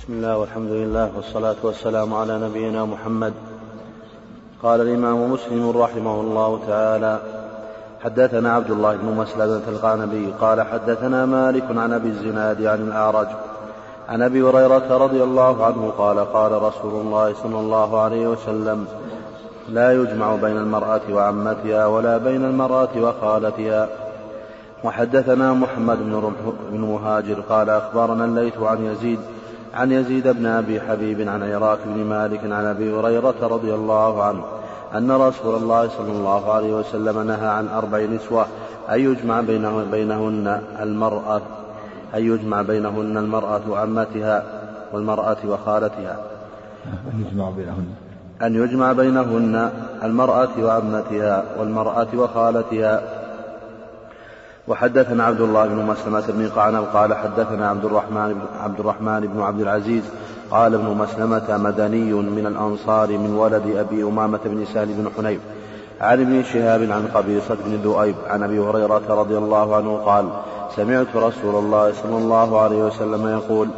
بسم الله والحمد لله والصلاة والسلام على نبينا محمد. قال الإمام مسلم رحمه الله تعالى حدثنا عبد الله بن مسلمة القعنبي قال حدثنا مالك عن أبي الزناد عن الأعرج عن أبي هريرة رضي الله عنه قال قال رسول الله صلى الله عليه وسلم لا يجمع بين المرأة وعمتها ولا بين المرأة وخالتها. وحدثنا محمد بن مهاجر قال أخبرنا الليث عن يزيد عن يزيد بن أبي حبيب عن عراك بن مالك عن أبي هريرة رضي الله عنه أن رسول الله صلى الله عليه وسلم نهى عن أربع نسوة أن يجمع بينه بينهن المرأة أن يجمع بينهن المرأة وعمتها والمرأة وخالتها. أن يجمع بينهن. أن يجمع بينهن المرأة وعمتها والمرأة وخالتها وحدثنا عبد الله بن مسلمة بن قعنب قال حدثنا عبد الرحمن بن عبد الرحمن بن عبد العزيز قال ابن مسلمة مدني من الأنصار من ولد أبي أمامة بن سهل بن حنيف عن ابن شهاب عن قبيصة بن ذؤيب عن أبي هريرة رضي الله عنه قال سمعت رسول الله صلى الله عليه وسلم يقول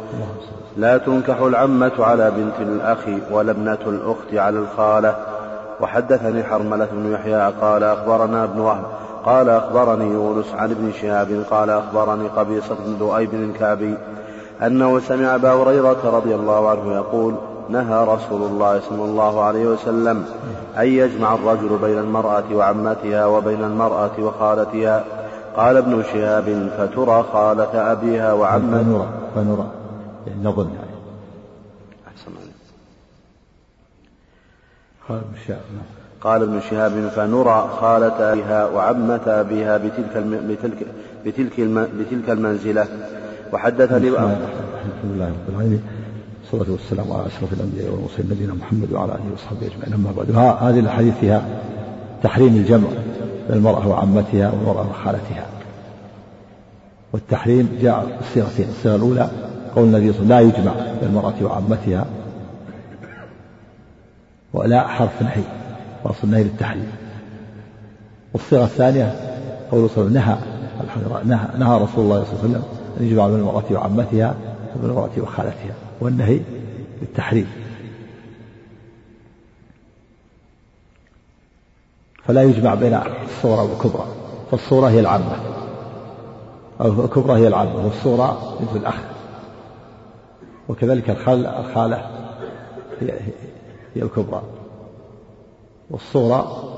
لا تنكح العمة على بنت الأخ ولا ابنة الأخت على الخالة. وحدثني حرملة بن يحيى قال أخبرنا ابن وهب قال أخبرني يونس عن ابن شهاب قال أخبرني قبيصة بن ذؤيب الكعبي أنه سمع أبا هريرة رضي الله عنه يقول نهى رسول الله صلى الله عليه وسلم أن يجمع الرجل بين المرأة وعمتها وبين المرأة وخالتها قال ابن شهاب فترى خالة أبيها وعمتها فنرى فنرى يعني نظن يعني أحسن. قال ابن شهاب نعم. قال ابن شهاب فنرى خالة أبيها وعمة أبيها بتلك الم... بتلك بتلك, الم... بتلك المنزلة. وحدثني بسم الله الحمد لله رب العالمين. والصلاة والسلام على أشرف الأنبياء والمرسلين نبينا محمد وعلى آله وصحبه أجمعين. أما بعد هذه الأحاديث فيها تحريم الجمع بين المرأة وعمتها والمرأة وخالتها. والتحريم جاء بصيغتين الصيغة الأولى قول النبي صلى الله عليه وسلم لا يجمع بين المرأة وعمتها ولا حرف نهي وأصل النهي للتحريم. والصيغة الثانية قوله صلى الله عليه وسلم نهى نهى رسول الله صلى الله عليه وسلم أن يجمع بين المرأة وعمتها وبين المرأة وخالتها والنهي للتحريم. فلا يجمع بين الصورة والكبرى فالصورة هي العامة. أو الكبرى هي العامة والصورة بنت الأخ. وكذلك الخال الخالة هي, هي الكبرى. والصورة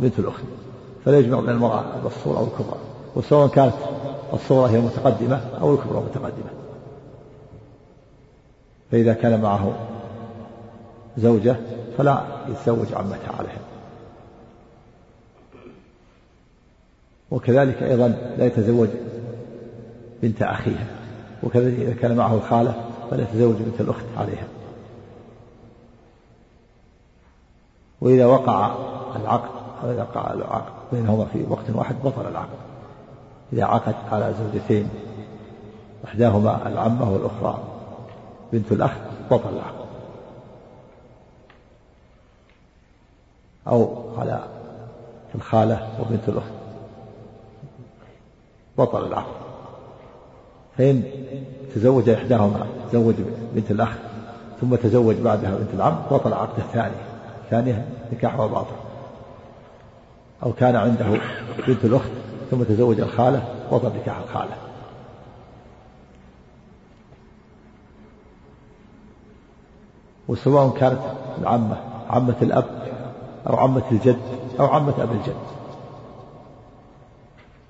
بنت الأخت. فلا يجمع بين المرأة والصورة أو الكبرى وسواء كانت الصورة هي متقدمة أو الكبرى متقدمة. فإذا كان معه زوجة فلا يتزوج عمتها عليها. وكذلك أيضا لا يتزوج بنت أخيها. وكذلك إذا كان معه الخالة فلا يتزوج بنت الأخت عليها. وإذا وقع العقد أو إذا وقع العقد بينهما في وقت واحد بطل العقد. إذا عقد على زوجتين إحداهما العمة والأخرى بنت الأخ بطل العقد. أو على الخالة وبنت الأخت بطل العقد. فإن تزوج إحداهما تزوج بنت الأخ ثم تزوج بعدها بنت العم بطل العقد الثاني. الثانية نكاحها باطل. أو كان عنده بنت الأخت ثم تزوج الخالة بطل نكاح الخالة. وسواء كانت العمة عمة الأب أو عمة الجد أو عمة أب الجد.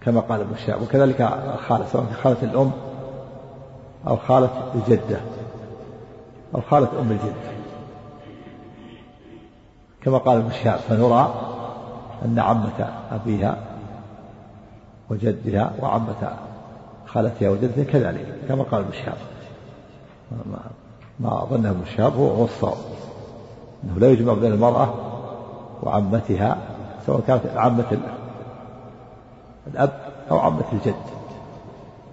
كما قال ابن الشهاب وكذلك الخالة سواء خالة الأم أو خالة الجدة أو خالة أم الجد. كما قال ابن الشهاب فنرى أن عمة أبيها وجدها وعمة خالتها وجدتها كذلك كما قال ابن شهاب. ما, ما ظنه ابن شهاب هو الصواب أنه لا يجمع بين المرأة وعمتها سواء كانت عمة الأب أو عمة الجد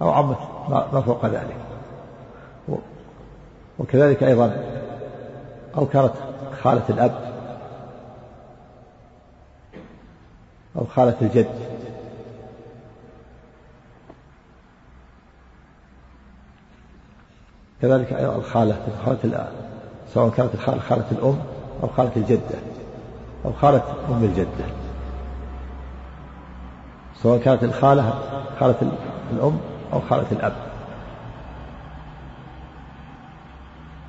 أو عمة ما فوق ذلك. وكذلك أيضا أو كانت خالة الأب أو خالة الجد. كذلك أيضا الخالة خالة سواء كانت الخالة خالة الأم أو خالة الجدة أو خالة أم الجدة. سواء كانت الخالة خالة الأم أو خالة الأب.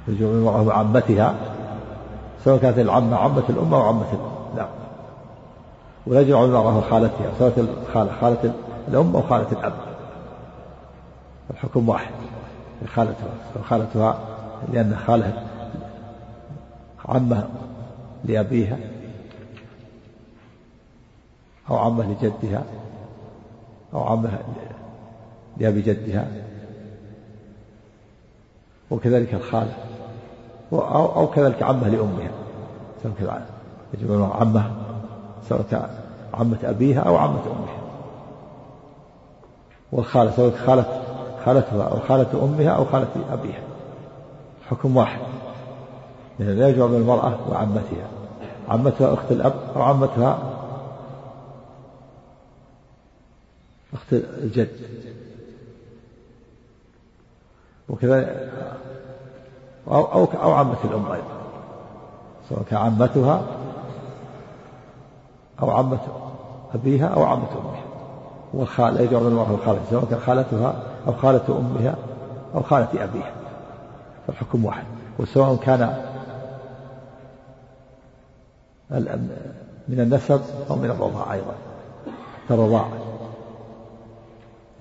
يجوز عمتها سواء كانت العمة عمة الأم أو عمة الأب. ولا يجوز المرأة خالتها سواء الخالة خالة الأم أو خالة الأب. الحكم واحد. خالتها. خالتها لأن خالها عمة لأبيها أو عمة لجدها أو عمة لأبي جدها. وكذلك الخالة أو, أو كذلك عمة لأمها. سواء عمة سواء عمة أبيها أو عمة أمها. والخالة سواء خالة خالتها أو خالة أمها أو خالة أبيها. حكم واحد. لأن لا يجمع بين المرأة وعمتها. عمتها أخت الأب أو عمتها أخت الجد. وكذا أو أو أو عمة الأم أيضا. سواء كان عمتها أو عمة أبيها أو عمة أمها. والخالة يجعل المرأة الخالة سواء كان خالتها أو خالة أمها أو خالة أبيها. فالحكم واحد. وسواء كان من النسب أو من الرضاعة أيضا. الرضاعة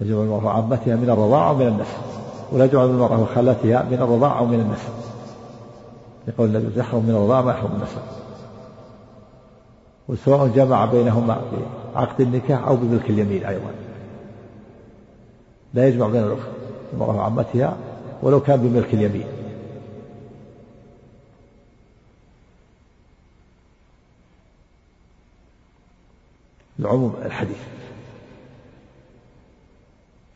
يجب المرأة عمتها من الرضاعة أو من النسب. ولا يجب المرأة خالتها من الرضاعة أو من النسب. يقول النبي يحرم من الرضاعة ما يحرم النسب. وسواء جمع بينهما بعقد النكاح أو بملك اليمين أيضا. لا يجمع بين الأخت المرأة وعمتها ولو كان بملك اليمين. لعموم الحديث.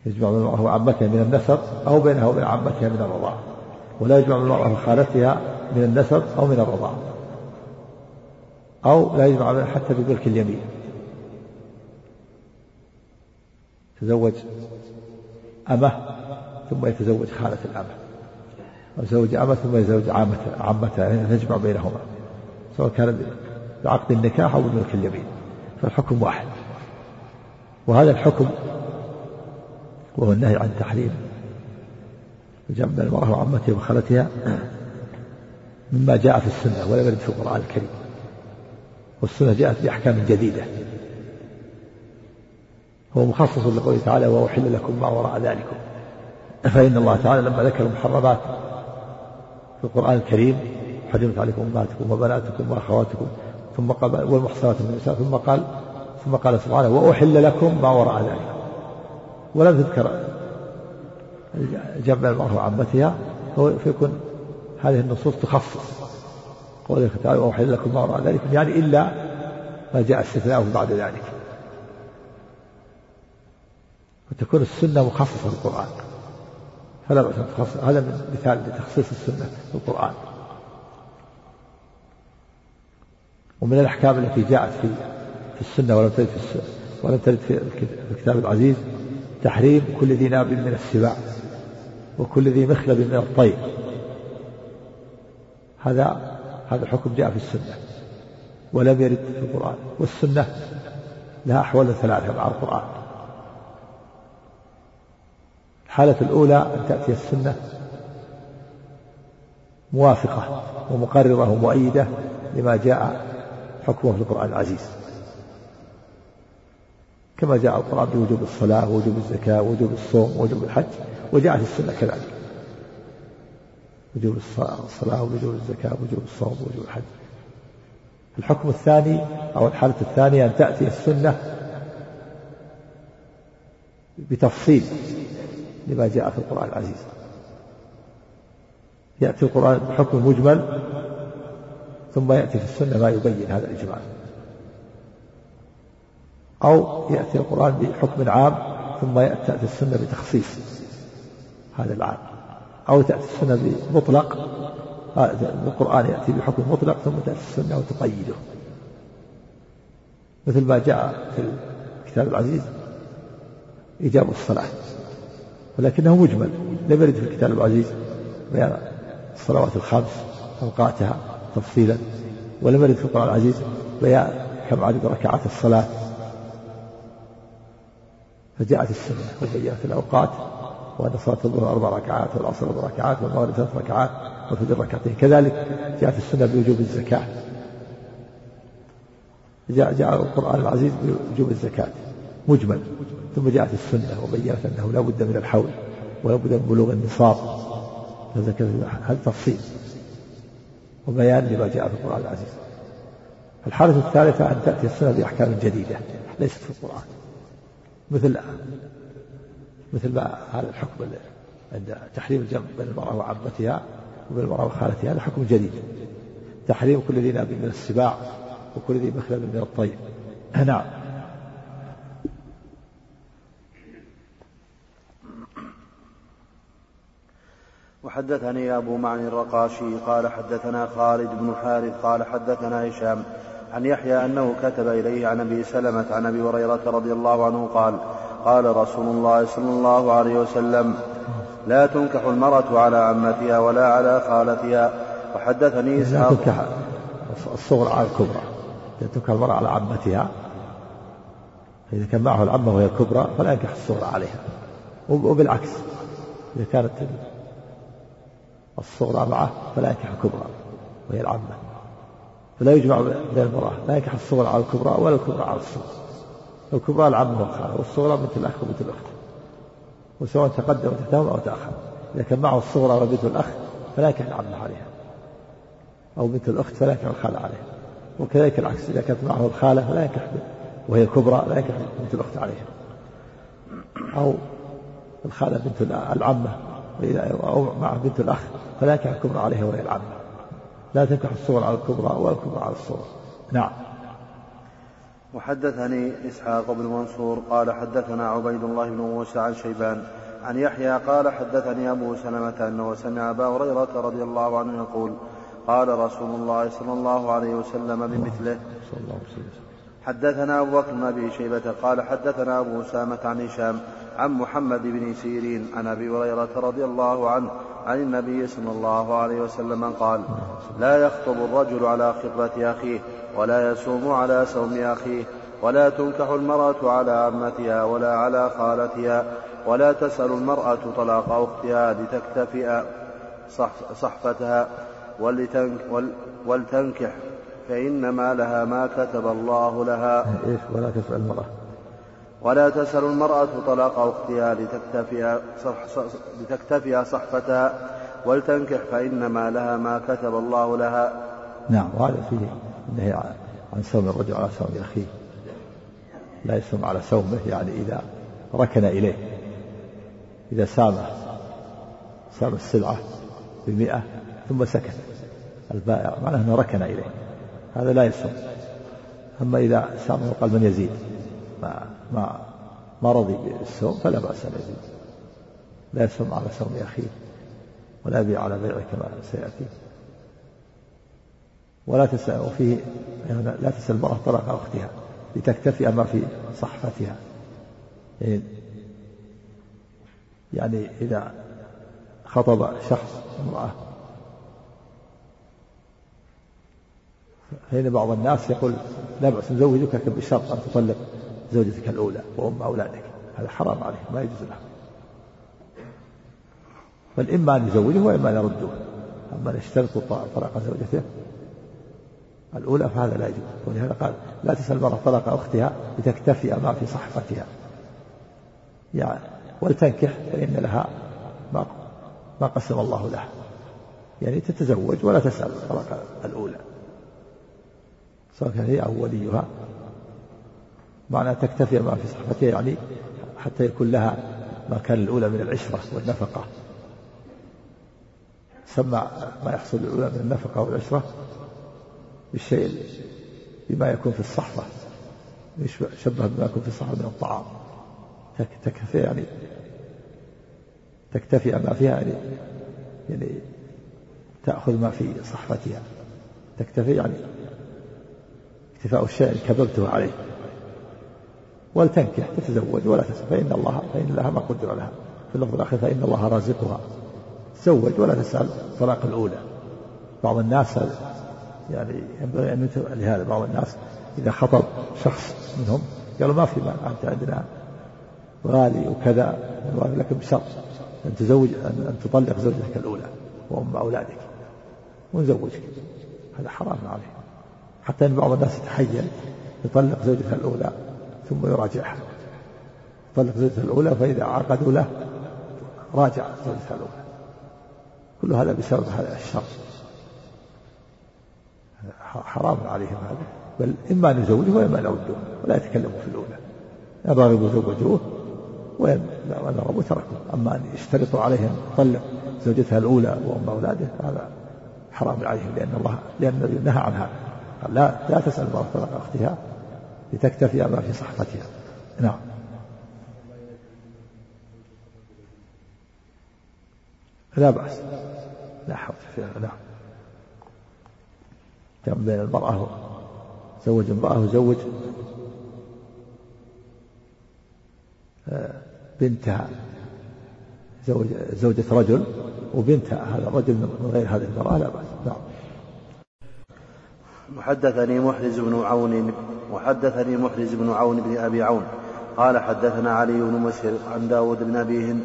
يجمع بين المرأة وعمتها من النسب أو بينها وبين عمتها من الرضاعة ولا يجمع بين المرأة وخالتها من النسب أو من الرضاعة أو لا يجمع حتى بملك اليمين. تزوج أمه ثم يتزوج خالة الأمة أو يتزوج أمة ثم يتزوج عامة عمتها يعني تجمع بينهما. سواء كان بعقد النكاح أو بملك اليمين. فالحكم واحد. وهذا الحكم وهو النهي عن تحريم بين المرأة وعمتها وخالتها مما جاء في السنة ولا يرد في القرآن الكريم. والسنة جاءت بأحكام جديدة. هو مخصص لقوله تعالى وأحل لكم ما وراء ذلكم. فإن الله تعالى لما ذكر المحرمات في القرآن الكريم حرمت عليكم أمهاتكم وبناتكم وأخواتكم ثم قال والمحصنات من النساء ثم قال ثم قال سبحانه وأحل لكم ما وراء ذلك ولم تذكر جمع المرأة وعمتها فيكون هذه النصوص تخصص. قوله تعالى وأحل لكم ما وراء ذلك يعني إلا ما جاء استثناءه بعد ذلك. وتكون السنة مخصصة في القرآن فلا بأس تخصص هذا مثال لتخصيص السنة في القرآن. ومن الأحكام التي جاءت في في السنة ولم ترد في ولم ترد في الكتاب العزيز تحريم كل ذي ناب من السباع وكل ذي مخلب من الطير. هذا هذا الحكم جاء في السنة ولم يرد في القرآن والسنة لها أحوال ثلاثة مع القرآن. الحالة الأولى أن تأتي السنة موافقة ومقررة ومؤيدة لما جاء حكمه في القرآن العزيز. كما جاء القرآن بوجوب الصلاة ووجوب الزكاة ووجوب الصوم ووجوب الحج وجاءت السنة كذلك. وجوب الصلاة ووجوب الزكاة ووجوب الصوم ووجوب الحج. الحكم الثاني أو الحالة الثانية أن تأتي السنة بتفصيل لما جاء في القرآن العزيز. يأتي القرآن بحكم مجمل ثم يأتي في السنة ما يبين هذا الإجمال. أو يأتي القرآن بحكم عام ثم تأتي السنة بتخصيص هذا العام. أو تأتي السنة بمطلق القرآن يأتي بحكم مطلق ثم تأتي السنة وتقيده. مثل ما جاء في الكتاب العزيز إيجاب الصلاة. ولكنه مجمل لم يرد في الكتاب العزيز بيان الصلوات الخمس أوقاتها تفصيلا ولم يرد في القرآن العزيز بيان كم عدد ركعات الصلاة. فجاءت السنة وبينت الأوقات. وأن صلاة الظهر أربع ركعات والعصر أربع ركعات والمغرب ثلاث ركعات والفجر ركعتين. كذلك جاءت السنة بوجوب الزكاة. جاء جاء القرآن العزيز بوجوب الزكاة. مجمل. ثم جاءت السنة وبينت أنه لا بد من الحول ولا بد من بلوغ النصاب. هذا تفصيل. وبيان لما جاء في القرآن العزيز. الحالة الثالثة أن تأتي السنة بأحكام جديدة ليست في القرآن. مثل مثل ما هذا الحكم عند تحريم الجمع بين المرأة وعمتها وبين المرأة وخالتها هذا حكم جديد. تحريم كل ذي ناب من السباع وكل ذي مخلب من الطير نعم. وحدثني أبو معن الرقاشي قال حدثنا خالد بن حارث قال حدثنا هشام عن يحيى أنه كتب إليه عن أبي سلمة عن أبي هريرة رضي الله عنه قال قال رسول الله صلى الله عليه وسلم لا تنكح المرأة على عمتها ولا على خالتها. وحدثني إسحاق. لا تنكح الصغرى على الكبرى. لا تنكح المرأة على عمتها إذا كان معه العمة وهي الكبرى فلا ينكح الصغرى عليها. وبالعكس إذا كانت الصغرى معه فلا ينكح الكبرى وهي العمة. فلا يجمع بين المرأة لا ينكح الصغرى على الكبرى ولا الكبرى على الصغرى. الكبرى العمة والخالة والصغرى بنت الأخ وبنت الأخت. وسواء تقدم تحتهم أو تأخر. إذا كان معه الصغرى وبنت الأخ فلا ينكح العمة عليها. أو بنت الأخت فلا ينكح الخالة عليها. وكذلك العكس إذا كانت معه الخالة فلا ينكح وهي الكبرى لا ينكح بنت الأخت عليها. أو الخالة بنت العمة أو مع بنت الأخ فلا ينكح الكبرى عليها وهي العمة. لا تنكح الصغرى على الكبرى ولا الكبرى على الصغرى. نعم. وحدثني إسحاق بن منصور قال حدثنا عبيد الله بن موسى عن شيبان عن يحيى قال حدثني أبو سلمة أنه سمع أبا هريرة رضي الله عنه يقول قال رسول الله صلى الله عليه وسلم بمثله حدثنا أبو بكر بن أبي شيبة قال حدثنا أبو أسامة عن هشام عن محمد بن سيرين عن أبي هريرة رضي الله عنه عن النبي صلى الله عليه وسلم قال لا يخطب الرجل على خطبة أخيه ولا يصوم على صوم أخيه ولا تنكح المرأة على عمتها ولا على خالتها ولا تسأل المرأة طلاق أختها لتكتفئ صحفتها ولتنكح فإنما لها ما كتب الله لها. إيش؟ ولا تسأل المرأة. ولا تسأل المرأة طلاق أختها لتكتفي لتكتفي صحفتها ولتنكح فإنما لها ما كتب الله لها. نعم وهذا فيه النهي عن صوم الرجل على صوم أخيه. لا يصوم على صومه يعني إذا ركن إليه. إذا سامه سام السلعة بمئة ثم سكت. البائع معناه أنه ركن إليه. هذا لا يصوم أما إذا سامه من يزيد ما ما ما رضي بالصوم فلا بأس أن يزيد. لا يصوم على صوم أخيه ولا يبيع على بيعه كما سيأتي. ولا تسأل وفيه يعني لا تسأل المرأة طلاق أختها لتكتفي ما في صحفتها. يعني, يعني إذا خطب شخص امرأة فإن بعض الناس يقول لا بأس نزوجك لكن بشرط أن تطلق زوجتك الأولى وأم أولادك. هذا حرام عليه ما يجوز له بل إما أن يزوجه وإما أن يرده. أما أن يشترط طلاق زوجته الأولى فهذا لا يجوز. ولهذا قال لا تسأل المرأة طلاق أختها لتكتفي ما في صحفتها يعني ولتنكح فإن لها ما ما قسم الله لها يعني تتزوج ولا تسأل طلاق الأولى. سواء كان هي أو وليها معنى تكتفي ما في صحبتها يعني حتى يكون لها ما كان الأولى من العشرة والنفقة. سمى ما يحصل الأولى من النفقة والعشرة بالشيء بما يكون في الصحبة شبه بما يكون في الصحبة من الطعام. تكتفي يعني تكتفي ما فيها يعني يعني تأخذ ما في صحفتها تكتفي يعني اكتفاء الشيء كببته عليه. ولتنكح تتزوج ولا تسأل فإن الله فإن لها ما قدر لها. في اللفظ الآخر فإن الله رازقها. تزوج ولا تسأل الطلاق الأولى. بعض الناس يعني ينبغي أن لهذا. بعض الناس إذا خطب شخص منهم قالوا ما في مانع أنت عندنا غالي وكذا لكن بشرط أن تزوج أن تطلق زوجتك الأولى وأم أولادك. ونزوجك. هذا حرام عليه حتى أن بعض الناس يتحيل يطلق زوجته الأولى ثم يراجعها. يطلق زوجته الأولى فإذا عقدوا له راجع زوجته الأولى. كل هذا بسبب هذا الشر. حرام عليهم هذا. بل إما أن يزوجوه وإما أن يردوه ولا يتكلموا في الأولى. إن رغبوا زوجوه وإن رغبوا تركوه أما أن يشترطوا عليهم طلق زوجتها الأولى وأم أولاده هذا حرام عليهم لأن الله لأن النبي نهى عن هذا. قال لا لا تسأل مرة طلاق أختها لتكتفي ما في صحفتها نعم. لا بأس. لا حول نعم كان بين المرأة زوج امرأة وزوج. آه، بنتها زوج زوجة رجل وبنتها. هذا الرجل من غير هذه المرأة لا بأس. وحدثني محرز بن عون وحدثني محرز بن عون بن أبي عون. قال حدثنا علي بن مسهر عن داود بن أبي هند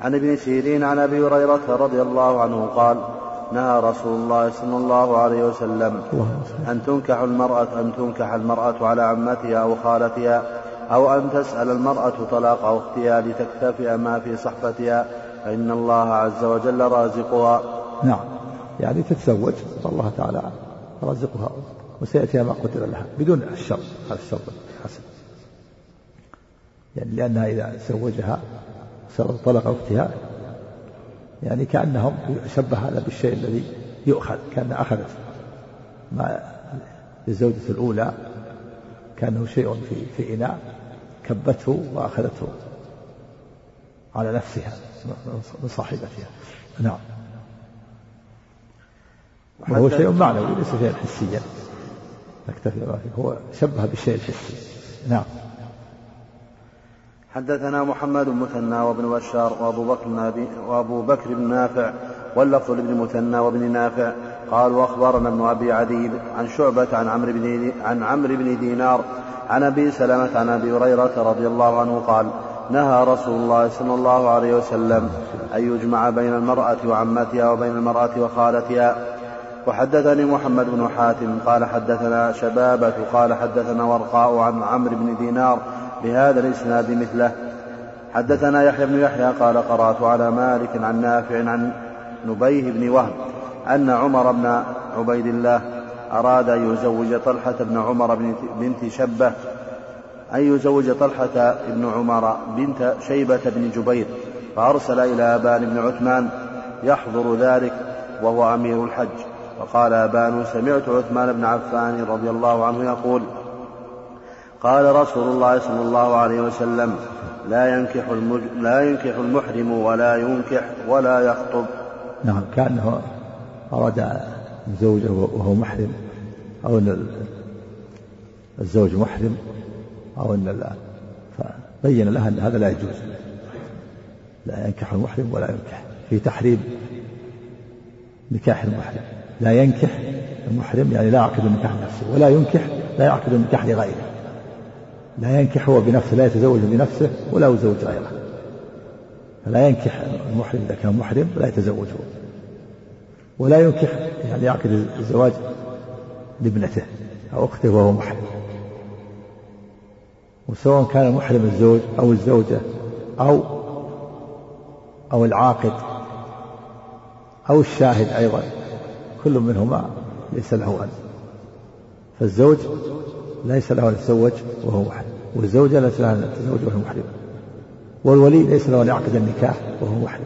عن ابن سيرين عن أبي هريرة رضي الله عنه قال نهى رسول الله صلى الله عليه وسلم أن تنكح المرأة أن تنكح المرأة على عمتها أو خالتها أو أن تسأل المرأة طلاق أختها لتكتفئ ما في صحفتها فإن الله عز وجل رازقها. نعم. يعني تتزوج الله تعالى رازقها وسيأتيها ما قدر لها بدون الشر هذا الشر حسن يعني لأنها إذا تزوجها طلق أختها يعني كأنهم شبه هذا بالشيء الذي يؤخذ كأن أخذت. ما للزوجة الأولى كأنه شيء في في إناء كبته وأخذته على نفسها من صاحبتها. نعم. وهو شيء معنوي ليس شيئا حسيا نكتفي فيه هو شبه بالشيء الحسي نعم. حدثنا محمد بن مثنى وابن بشار وابو بكر بن وابو بكر بن نافع واللفظ لابن مثنى وابن نافع. قال وأخبرنا ابن أبي عدي عن شعبة عن عمرو بن عن عمرو بن دينار عن أبي سلمة عن أبي هريرة رضي الله عنه قال نهى رسول الله صلى الله عليه وسلم أن يجمع بين المرأة وعمتها وبين المرأة وخالتها. وحدثني محمد بن حاتم قال حدثنا شبابة قال حدثنا ورقاء عن عمرو بن دينار بهذا الإسناد مثله. حدثنا يحيى بن يحيى قال قرأت على مالك عن نافع عن نبيه بن وهب أن عمر بن عبيد الله أراد أن يزوج طلحة بن عمر بنت شبة أن يزوج طلحة بن عمر بنت شيبة بن جبير فأرسل إلى أبان بن عثمان يحضر ذلك وهو أمير الحج. فقال أبان سمعت عثمان بن عفان رضي الله عنه يقول قال رسول الله صلى الله عليه وسلم لا ينكح المج... لا ينكح المحرم ولا ينكح ولا يخطب. نعم كأنه أراد يزوجه وهو محرم أو أن الزوج محرم أو أن فبين لها أن هذا لا يجوز. لا ينكح المحرم ولا ينكح في تحريم نكاح المحرم. لا ينكح المحرم يعني لا يعقد النكاح لنفسه ولا ينكح لا يعقد النكاح لغيره. لا ينكح هو بنفسه لا يتزوج بنفسه ولا يزوج غيره. فلا ينكح المحرم إذا كان محرم لا يتزوج هو ولا ينكح يعني يعقد الزواج لابنته أو أخته وهو محرم. وسواء كان محرم الزوج أو الزوجة أو أو العاقد أو الشاهد أيضا. كل منهما ليس له أن فالزوج ليس له أن يتزوج وهو محرم والزوجة ليس لها أن تتزوج وهو محرم والولي ليس له أن يعقد النكاح وهو محرم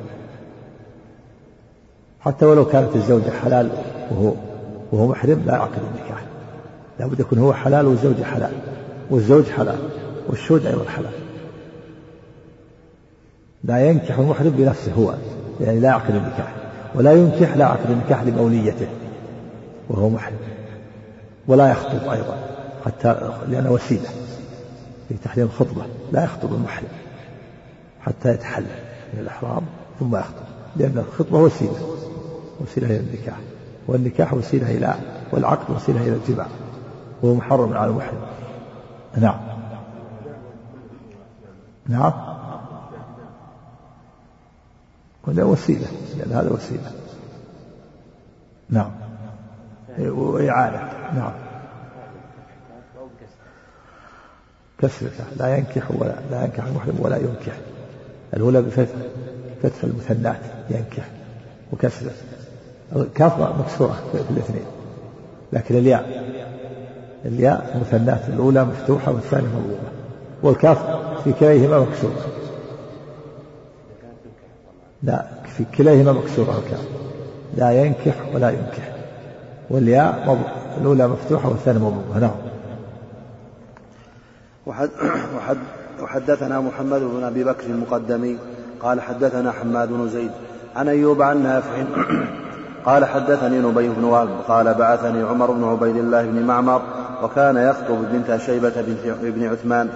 حتى ولو كانت الزوجة حلال وهو وهو محرم لا يعقد النكاح. لابد يكون هو حلال والزوجة حلال. والزوج حلال والشهود أيضا حلال. لا ينكح المحرم بنفسه هو يعني لا يعقد النكاح. ولا ينكح لا يعقد النكاح لموليته وهو محرم. ولا يخطب أيضا حتى لأنه وسيلة في تحليل الخطبة لا يخطب المحرم حتى يتحلل من الإحرام ثم يخطب لأن الخطبة وسيلة وسيلة إلى النكاح والنكاح وسيلة إلى والعقد وسيلة إلى الجماع وهو محرم على المحرم. نعم. نعم. وهذا وسيلة لأن هذا وسيلة. نعم. وإعانة. نعم. كسرته لا ينكح ولا لا ينكح المحرم ولا ينكح. الأولى بفتح فتح المثنات ينكح وكسره الكاف مكسورة في الاثنين لكن الياء. الياء مثنات الأولى مفتوحة والثانية مضمومة. والكاف في كليهما مكسورة. لا في كليهما مكسورة الكاف لا ينكح ولا ينكح. والياء الأولى مفتوحة والثانية مضمومة نعم. وحد وحد وحدثنا محمد بن أبي بكر المقدمي قال حدثنا حماد بن زيد عن أيوب عن نافع قال حدثني نبي بن وهب قال بعثني عمر بن عبيد الله بن معمر وكان يخطب بنت شيبة بنت ابن عثمان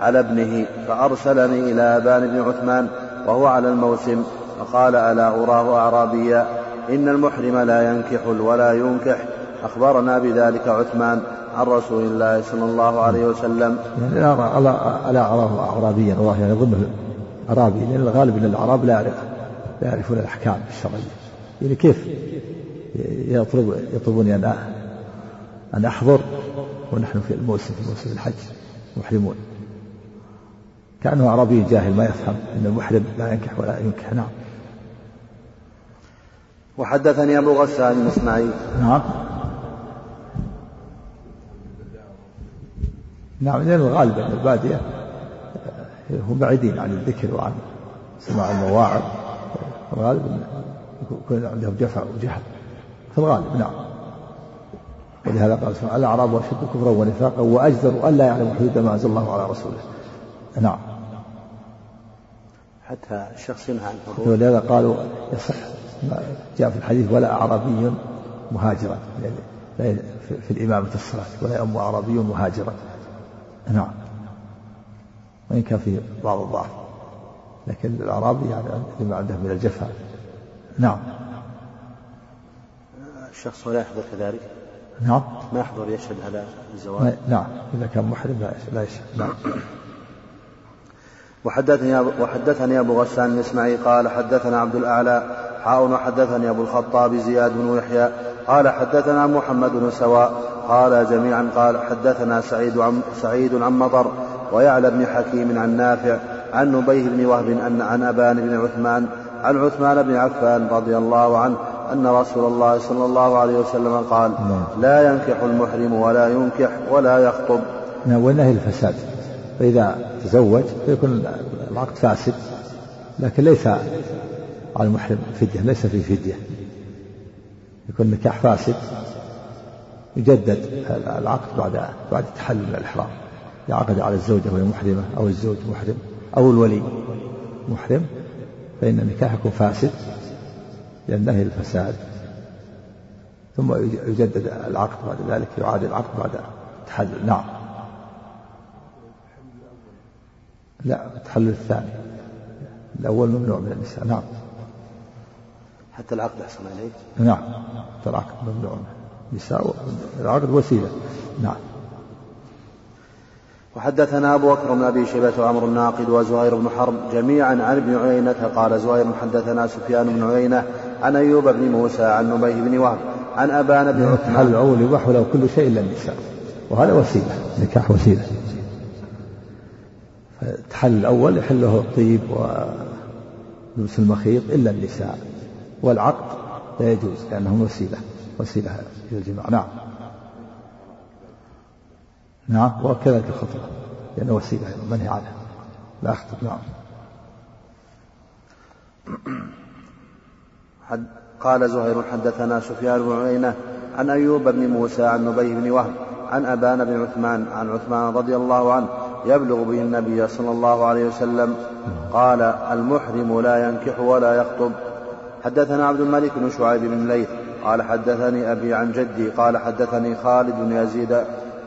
على ابنه فأرسلني إلى أبان بن عثمان وهو على الموسم فقال ألا أراه أعرابيا إن المحرم لا ينكح ولا ينكح. أخبرنا بذلك عثمان عن رسول الله صلى الله عليه وسلم. يعني ألا ألا أراه أعرابيا. والله يعني يظنه أعرابي. لأن الغالب أن الأعراب لا يعرف لا يعرفون الأحكام الشرعية. يعني كيف يطلب يطلبوني أن أن أحضر ونحن في الموسم في موسم الحج محرمون؟ كأنه أعرابي جاهل ما يفهم أن المحرم لا ينكح ولا ينكح. نعم. وحدثني أبو غسان بن إسماعيل. نعم. نعم لأن الغالب أن البادية هم بعيدين عن الذكر وعن سماع المواعظ. الغالب يكون عندهم جفا وجهل. في الغالب نعم. ولهذا قال سبحانه الأعراب أشد كفرا ونفاقا وأجدر ألا يعلم حدود ما أنزل الله على رسوله. نعم. حتى الشخص ينهى عن ولهذا قالوا يصح جاء في الحديث ولا أعرابي مهاجرا يعني في الإمامة الصلاة ولا يؤم أعرابي مهاجرا نعم. وإن كان فيه بعض الضعف. لكن الأعرابي يعني لما عنده من الجفاء. نعم. الشخص لا يحضر كذلك؟ نعم. ما يحضر يشهد على الزواج؟ نعم. إذا كان محرم لا يشهد نعم. وحدثني وحدثني أبو غسان الاسماعيلي قال حدثنا عبد الأعلى حاء وحدثني أبو الخطاب زياد بن يحيى قال حدثنا محمد بن سواء قال جميعا قال حدثنا سعيد عن سعيد عن مطر ويعلى بن حكيم عن نافع عن نبيه بن وهب أن عن أبان بن عثمان عن عثمان بن عفان رضي الله عنه أن رسول الله صلى الله عليه وسلم قال نعم. لا ينكح المحرم ولا ينكح ولا يخطب نعم والنهي الفساد فإذا تزوج فيكون العقد فاسد لكن ليس على المحرم فدية ليس في فدية. يكون النكاح فاسد. يجدد العقد بعد بعد التحلل من الإحرام. يعقد على الزوجة وهي محرمة أو الزوج محرم أو الولي محرم فإن النكاح يكون فاسد لأن نهي الفساد. ثم يجدد العقد بعد ذلك يعاد العقد بعد التحلل نعم. لا التحلل الثاني. الأول ممنوع من النساء. نعم. حتى العقد أحسن عليك. نعم. حتى العقد ممنوع. النساء العقد وسيلة. نعم. وحدثنا أبو بكر بن أبي شيبة وعمر الناقد وزهير بن حرب جميعا عن ابن عيينة قال زهير حدثنا سفيان بن عيينة عن أيوب بن موسى عن نبيه بن وهب عن أبان بن عثمان. هل العول يباح له كل شيء إلا النساء. وهذا وسيلة. نكاح وسيلة. التحل الأول يحل له الطيب ولبس المخيط إلا النساء. والعقد لا يجوز لأنه وسيلة وسيلة إلى الجماع. نعم. نعم وكذلك الخطبة لأنه وسيلة منهي عنها. لا أخطب نعم. حد قال زهير حدثنا سفيان بن عيينة عن أيوب بن موسى عن نبي بن وهب عن أبان بن عثمان عن عثمان رضي الله عنه يبلغ به النبي صلى الله عليه وسلم قال المحرم لا ينكح ولا يخطب. حدثنا عبد الملك بن شعيب بن ليث قال حدثني أبي عن جدي قال حدثني خالد بن يزيد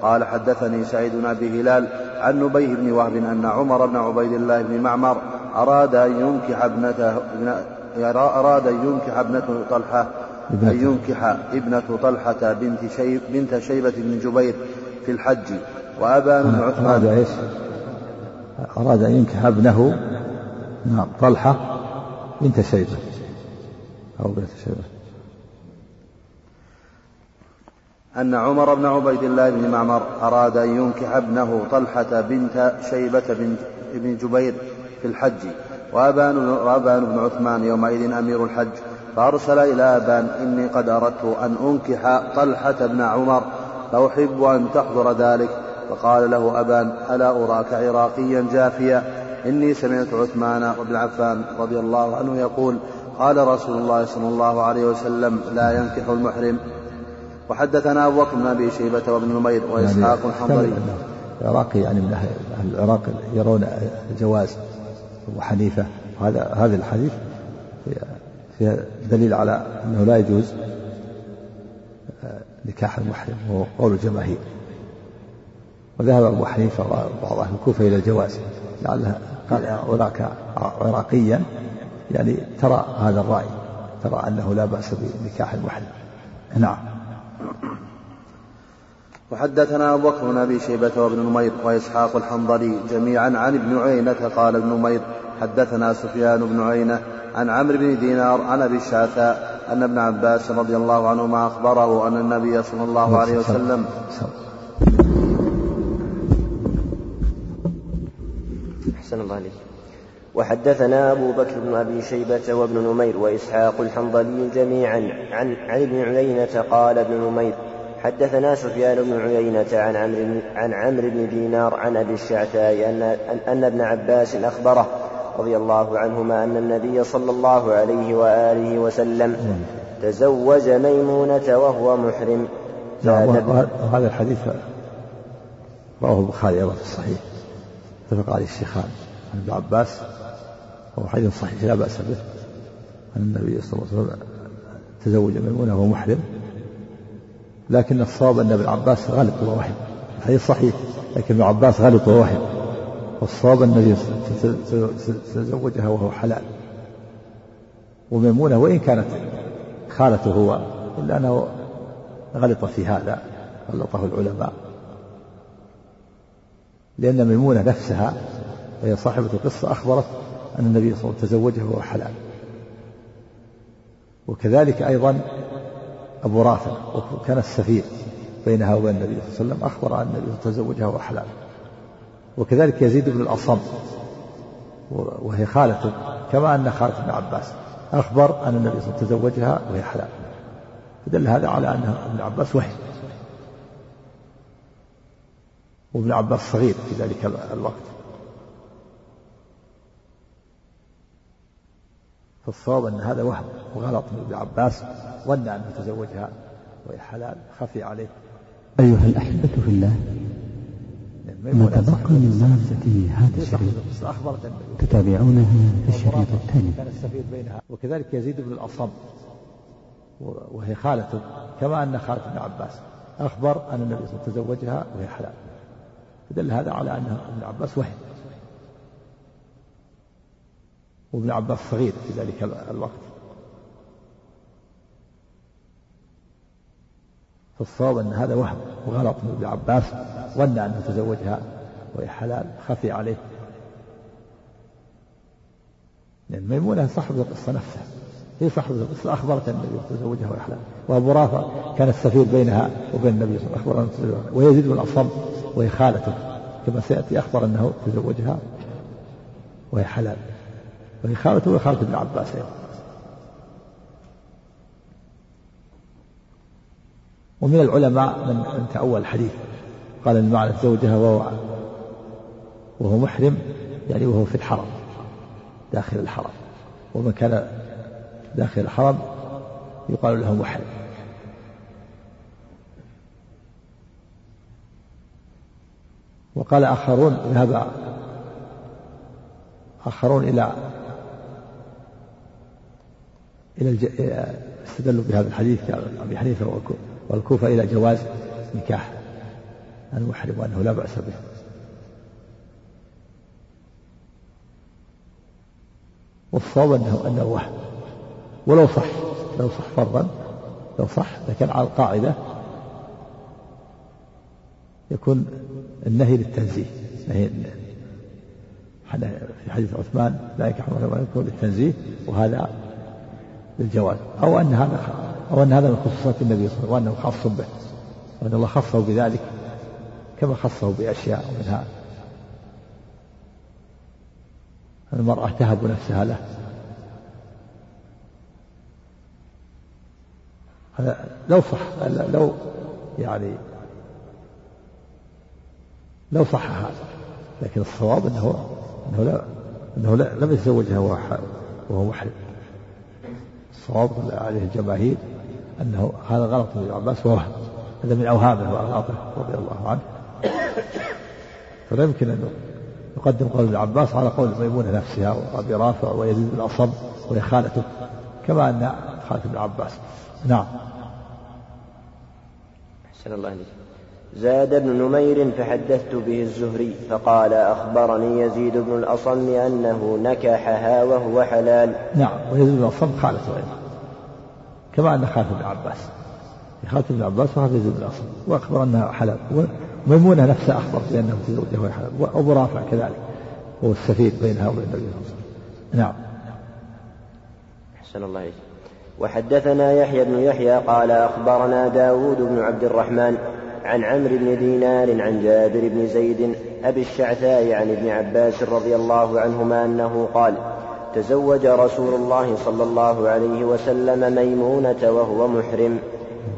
قال حدثني سعيد بن أبي هلال عن نبيه بن وهب أن عمر بن عبيد الله بن معمر أراد أن ينكح ابنته أراد أن ينكح ابنة طلحة أن ينكح ابنة طلحة بنت شيب بنت شيبة بن جبير في الحج. وأبان بن عثمان. أراد إيش؟ أراد أن ينكح ابنه نعم طلحة بنت شيبة. أو بنت شيبة أن عمر بن عبيد الله بن معمر أراد أن ينكح ابنه طلحة بنت شيبة بن, بن جبير في الحج وأبان, وأبان بن عثمان يومئذ أمير الحج فأرسل إلى أبان إني قد أردت أن أنكح طلحة بن عمر فأحب أن تحضر ذلك. فقال له أبان ألا أراك عراقيا جافيا؟ إني سمعت عثمان بن عفان رضي الله عنه يقول قال رسول الله صلى الله عليه وسلم لا ينكح المحرم. وحدثنا أبو بكر بن أبي شيبة وابن نمير وإسحاق الحنظلي العراقي يعني من أهل العراق يرون جواز أبو حنيفة هذا هذا الحديث فيها دليل على أنه لا يجوز آه، نكاح المحرم وهو قول الجماهير. وذهب أبو حنيفة وبعض أهل الكوفة إلى الجواز. قال هناك عراقيا يعني ترى هذا الرأي ترى أنه لا بأس بنكاح المحرم. نعم. وحدثنا أبو بكر بن أبي شيبة وابن نمير وإسحاق الحنظلي جميعا عن ابن عيينة قال ابن نمير حدثنا سفيان بن عيينة عن عمرو بن دينار عن أبي الشعثاء أن ابن عباس رضي الله عنهما أخبره أن النبي صلى الله عليه وسلم أحسن الله عليك وحدثنا أبو بكر بن أبي شيبة وابن نمير وإسحاق الحنظلي جميعا عن عن ابن عيينة قال ابن نمير حدثنا سفيان بن عيينة عن عمرو عن عمرو بن دينار عن أبي الشعثاء أن أن ابن عباس أخبره رضي الله عنهما أن النبي صلى الله عليه وآله وسلم تزوج ميمونة وهو محرم. نعم هذا الحديث رواه البخاري أيضا في الصحيح. اتفق عليه الشيخان. عن ابن عباس وهو حديث صحيح لا بأس به. أن النبي صلى الله عليه وسلم تزوج ميمونة وهو محرم. لكن الصواب أن ابن عباس غلط ووهم الحديث صحيح لكن ابن عباس غلط ووهم والصواب أن تزوجها وهو حلال. وميمونة وإن كانت خالته هو إلا أنه غلط في هذا غلطه العلماء. لأن ميمونة نفسها وهي صاحبة القصة أخبرت أن النبي صلى الله عليه وسلم تزوجه وهو حلال. وكذلك أيضا أبو رافع وكان السفير بينها وبين النبي صلى الله عليه وسلم أخبر أن النبي تزوجها وهو حلال. وكذلك يزيد بن الأصم وهي خالته كما أن خالة بن عباس أخبر أن النبي صلى الله عليه وسلم تزوجها وهي حلال. فدل هذا على أن ابن عباس وحي. وابن عباس صغير في ذلك الوقت. فالصواب أن هذا وهم وغلط من ابن عباس ظن أنه تزوجها وهي حلال خفي عليه. أيها الأحبة في الله ما تبقى من مادة هذا الشريط تتابعونها في الشريط التالي كان السفير بينها. وكذلك يزيد بن الأصم وهي خالته كما أن خالة ابن عباس أخبر أن النبي صلى الله عليه وسلم تزوجها وهي حلال. فدل هذا على أن ابن عباس وهم. وابن عباس صغير في ذلك الوقت. فالصواب أن هذا وهم وغلط من ابن عباس ظن أنه تزوجها وهي حلال خفي عليه. لأن ميمونة صاحبة القصة نفسها. هي صاحبة القصة أخبرت النبي تزوجها وهي حلال. وأبو رافع كان السفير بينها وبين النبي صلى الله عليه وسلم أخبر ويزيد بن الأصم وهي خالته. كما سيأتي أخبر أنه تزوجها وهي حلال. وهي خالته وخالة ابن عباس أيضا. ومن العلماء من من تأول الحديث قال المعنى زوجها وهو وهو محرم يعني وهو في الحرم داخل الحرم. ومن كان داخل الحرم يقال له محرم. وقال آخرون ذهب آخرون إلى إلى الج... استدلوا بهذا الحديث أبي حنيفة والكوفة إلى جواز نكاح المحرم وأنه لا بأس به. والصواب أنه أنه وهم ولو صح لو صح فرضا لو صح لكن على القاعدة يكون النهي للتنزيه. نهي في حديث عثمان لا ينكح يكون للتنزيه وهذا للجواز أو أن هذا أو أن هذا من خصوصات النبي صلى الله عليه وسلم وأنه خاص به. وأن الله خصه بذلك كما خصه بأشياء منها المرأة تهب نفسها له. هذا لو صح لو يعني لو صح هذا. لكن الصواب إنه إنه لا إنه لا لم يتزوجها وهو محرم. الصواب عليه الجماهير أنه هذا غلط ابن عباس ووهم هذا من اوهامه واغلاطه رضي الله عنه. فلا يمكن أن يقدم قول ابن عباس على قول ميمونه نفسها وابي رافع ويزيد بن الاصم وهي خالته كما أن خالة ابن عباس. نعم. أحسن الله عليك زاد ابن نمير فحدثت به الزهري فقال أخبرني يزيد بن الأصم أنه نكحها وهو حلال. نعم ويزيد بن الأصم خالته أيضا كما أن خالة ابن عباس. خالة ابن عباس وهذا يزيد بن الأصم وأخبر أنها حلال. وميمونة نفسها أخبر بأنه تزوجها وهي حلال وأبو رافع كذلك هو السفير بينها وبين النبي صلى الله عليه وسلم. نعم. أحسن الله عليك وحدثنا يحيى بن يحيى قال أخبرنا داود بن عبد الرحمن عن عمرو بن دينار عن جابر بن زيد أبي الشعثاء عن ابن عباس رضي الله عنهما أنه قال تزوج رسول الله صلى الله عليه وسلم ميمونة وهو محرم.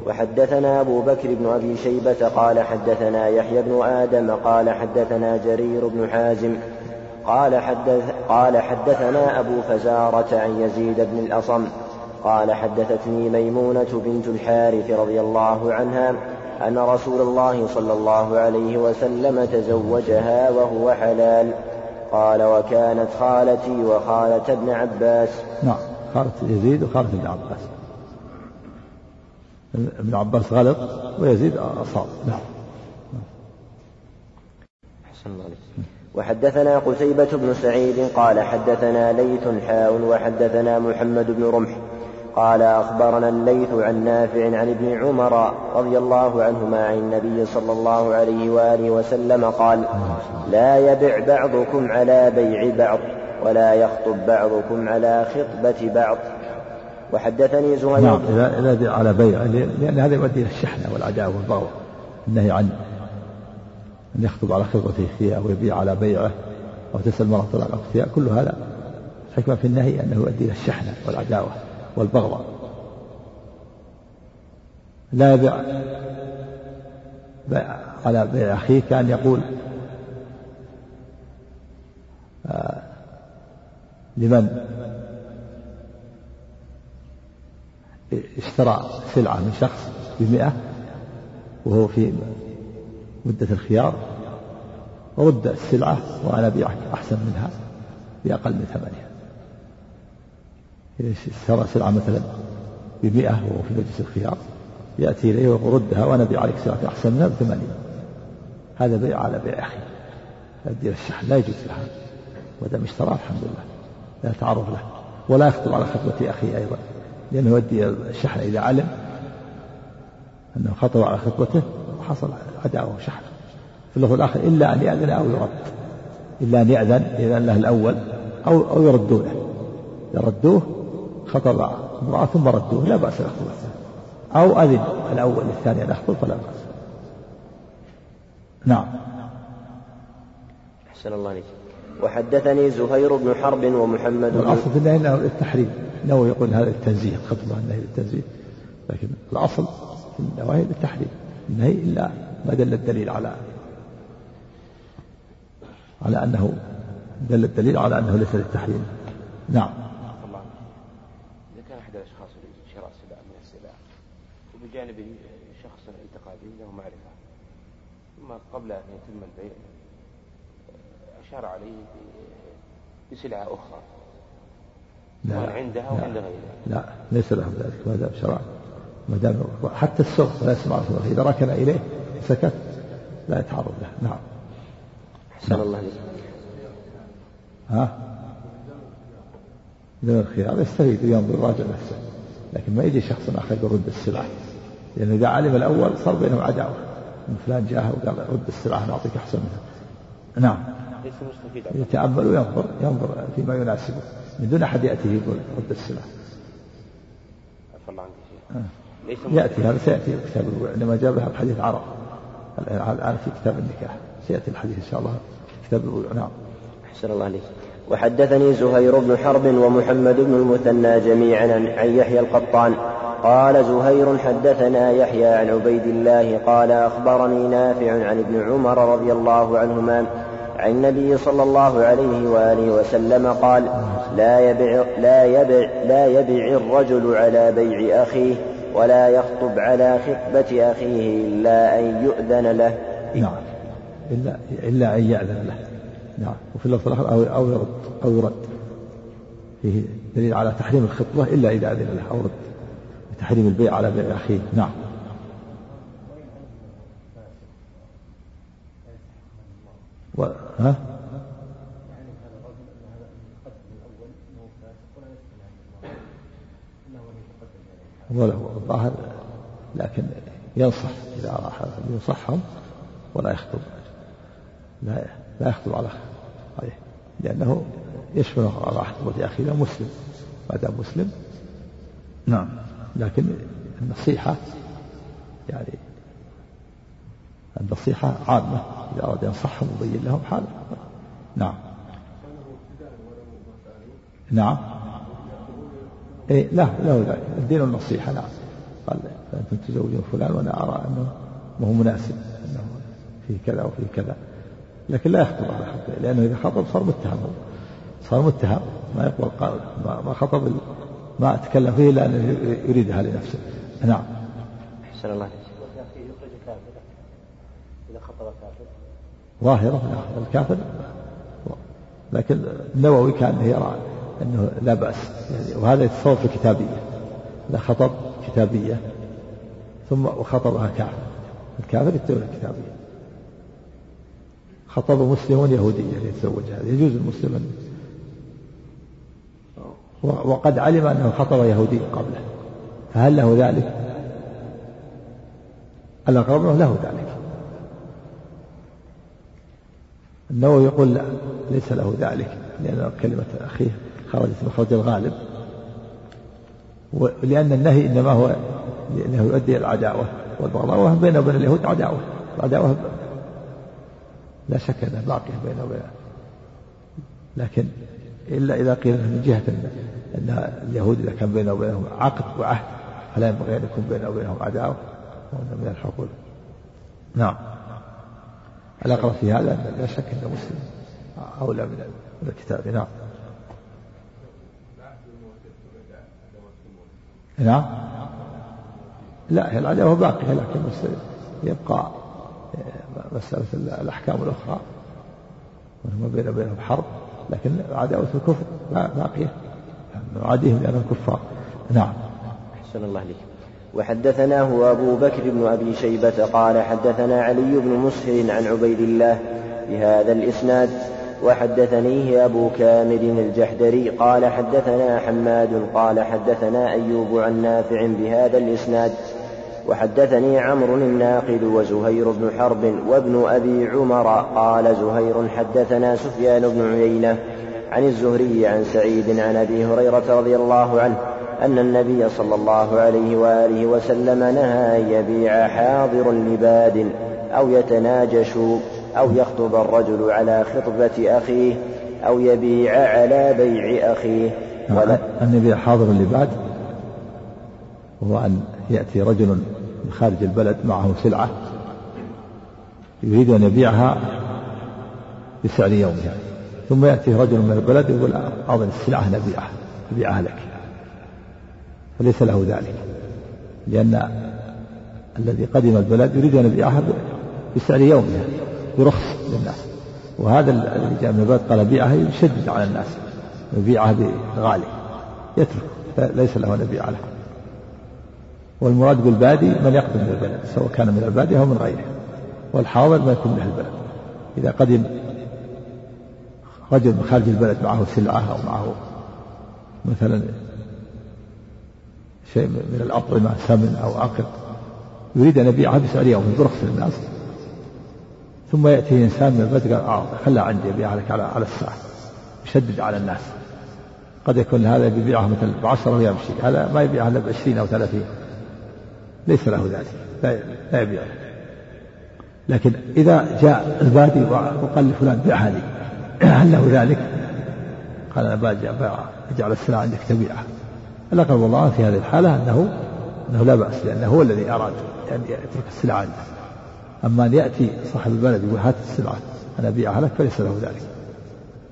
وحدثنا أبو بكر بن أبي شيبة قال حدثنا يحيى بن آدم قال حدثنا جرير بن حازم قال, حدث قال حدثنا أبو فزارة عن يزيد بن الأصم قال حدثتني ميمونة بنت الحارث رضي الله عنها أن رسول الله صلى الله عليه وسلم تزوجها وهو حلال. قال وكانت خالتي وخالة ابن عباس. نعم خالة يزيد وخالة ابن عباس. ابن عباس غلط ويزيد أصاب. نعم. أحسن الله وحدثنا قتيبة بن سعيد قال حدثنا ليث حاء وحدثنا محمد بن رمح. قال أخبرنا الليث عن نافع عن ابن عمر رضي الله عنهما عن النبي صلى الله عليه وآله وسلم قال لا يبع بعضكم على بيع بعض ولا يخطب بعضكم على خطبة بعض. وحدثني زهير نعم إذا على بيع لأن هذا يؤدي إلى الشحنة والعداوة والبغض النهي عن أن يخطب على خطبة أخيه أو يبيع على بيعه أو تسأل المرأة طلاق أختها كل هذا الحكمة في النهي أنه يؤدي إلى الشحنة والعداوة. والبغضاء. لا يبيع على بيع أخيه كان يقول آه لمن؟ اشترى سلعة من شخص بمئة وهو في مدة الخيار رد السلعة وأنا أبيعك أحسن منها بأقل من ثمنها. اشترى سلعة مثلا بمئة وهو في مجلس الخيار يأتي إليه ويردها وأنا أبيع عليك سلعة أحسن منها بثمانين هذا بيع على بيع أخي. يؤدي الشحن لا يجوز لها. ودام اشتراه الحمد لله. لا تعرض له. ولا يخطب على خطبة أخيه أيضا. لأنه يؤدي الشحن إذا علم أنه خطب على خطبته وحصل عداوة وشحن. في اللفظ الآخر إلا أن يأذن أو يرد. إلا أن يأذن يأذن له الأول أو أو يردونه. يردوه خطب امرأة ثم ردوه لا بأس يخطب أو أذن الأول الثاني أن يخطب فلا بأس. نعم. أحسن الله عليك. وحدثني زهير بن حرب ومحمد بن الأصل في النهي أنه للتحريم أنه يقول هذا للتنزيه الخطبة النهي للتنزيه. لكن الأصل في النواهي للتحريم النهي إلا ما دل الدليل على على أنه دل الدليل على أنه ليس للتحريم. نعم بجانب شخص التقى به له معرفة ثم قبل أن يتم البيع أشار عليه بسلعة أخرى. لا عندها وعند غيرها؟ لا ليس له ذلك ما دام شرع ما دام حتى السوق لا يسمع إذا ركن إليه سكت لا يتعرض له. نعم. أحسن الله عليك ها؟ بدون الخيار يستفيد وينظر راجع نفسه. لكن ما يجي شخص آخر يرد السلعة لأنه إذا علم الأول صار بينهم عداوة. من فلان جاء وقال رد السلعة نعطيك أحسن منها. نعم. يتأمل وينظر ينظر فيما يناسبه. من دون أحد يأتيه يقول رد السلعة آه. يأتي هذا سيأتي في كتاب البيوع عندما هذا الحديث عرب الآن في كتاب النكاح. سيأتي الحديث إن شاء الله في كتاب البيوع نعم. أحسن الله عليك. وحدثني زهير بن حرب ومحمد بن المثنى جميعا عن يحيى القطان قال زهير حدثنا يحيى عن عبيد الله قال أخبرني نافع عن ابن عمر رضي الله عنهما عن النبي صلى الله عليه وآله وسلم قال لا يبع, لا يبع, لا يبع الرجل على بيع أخيه ولا يخطب على خطبة أخيه إلا أن يؤذن له. نعم. إلا, إلا أن يأذن له. نعم. وفي اللفظ الآخر أو أو يرد أو يرد. فيه دليل على تحريم الخطبة إلا إذا أذن له أو رد. تحريم البيع على بيع أخيه. نعم. و... ها؟ وله الظاهر لكن ينصح إذا راح ينصحهم ولا يخطب. لا لا يخطب على عليه. لأنه يشمل على خطبة أخيه مسلم. ما دام مسلم. نعم. لكن النصيحة يعني النصيحة عامة إذا أراد ينصحهم ويبين لهم حاله. نعم. نعم. إيه لا له ذلك الدين النصيحة نعم. قال أنتم تزوجون فلان وأنا أرى أنه ما هو مناسب أنه في كذا وفي كذا. لكن لا يخطب على خطبه لأنه إذا خطب صار متهم صار متهم ما يقبل ما خطب ما أتكلم فيه إلا أنه يريدها لنفسه. نعم. أحسن الله ظاهرة الكافر. لكن النووي كان يرى أنه لا بأس. يعني وهذا يتصور في الكتابية إذا خطب كتابية. ثم وخطبها كافر. الكافر يتبع الكتابية. خطب مسلم يهودية ليتزوج هذا يجوز المسلم وقد علم أنه خطب يهودي قبله. فهل له ذلك؟ الأقرب له ذلك. النووي يقول لا ليس له ذلك لأن كلمة أخيه خرجت مخرج الغالب. ولأن النهي إنما هو لأنه يؤدي إلى العداوة والبغضاء بينه وبين اليهود عداوة. العداوة لا شك أنها باقية بينه وبين لكن إلا إذا قيل من جهة أن اليهود إذا كان بينه وبينهم عقد وعهد فلا ينبغي أن يكون بينه وبينهم عداوة. وأن من الحقول. نعم. الأقرب في هذا لا شك أن مسلم أولى من الكتاب. نعم. نعم. لا هي العداوة باقية لكن يبقى مسألة الأحكام الأخرى. وما بين وبينهم حرب. لكن عداوة الكفر باقية نعاديهم لأنهم كفار. نعم. أحسن الله عليك وحدثناه أبو بكر بن أبي شيبة قال حدثنا علي بن مسهر عن عبيد الله بهذا الإسناد وحدثنيه أبو كامل الجحدري قال حدثنا حماد قال حدثنا أيوب عن نافع بهذا الإسناد وحدثني عمرو الناقد وزهير بن حرب وابن أبي عمر قال زهير حدثنا سفيان بن عيينة عن الزهري عن سعيد عن أبي هريرة رضي الله عنه أن النبي صلى الله عليه وآله وسلم نهى أن يبيع حاضر لباد أو يتناجش أو يخطب الرجل على خطبة أخيه أو يبيع على بيع أخيه. ولا أن يبيع حاضر لباد. وهو أن يأتي رجل من خارج البلد معه سلعة يريد أن يبيعها بسعر يومها. ثم يأتي رجل من البلد يقول أظن السلعة نبيعها أبيعها لك. فليس له ذلك لأن الذي قدم البلد يريد أن يبيعها بسعر يومها برخص للناس. وهذا الذي جاء من البلد قال بيعها يشدد على الناس يبيعها بغالي يترك ليس له أن يبيع لها. والمراد بالبادي من يقدم من البلد سواء كان من البادية أو من غيره. والحاضر ما يكون من البلد. إذا قدم رجل من خارج البلد معه سلعة أو معه مثلا شيء من الأطعمة سمن أو عقد يريد أن يبيعها بسعر يوم برخص للناس ثم يأتي إنسان من البلد قال آه خلها عندي أبيعها لك على على الساعة. يشدد على الناس. قد يكون هذا يبيعها مثلا بعشرة ويمشي هذا ما يبيعها إلا بعشرين أو ثلاثين. ليس له ذلك لا, لا يبيعها لكن إذا جاء البادي وقال لفلان بيعها لي هل له ذلك؟ قال أنا باجي أجعل السلعة عندك تبيعها. الأقرب والله في هذه الحالة أنه أنه لا بأس لأنه هو الذي أراد أن يترك السلعة عنده. أما أن يأتي صاحب البلد يقول هات السلعة أنا أبيعها لك فليس له ذلك.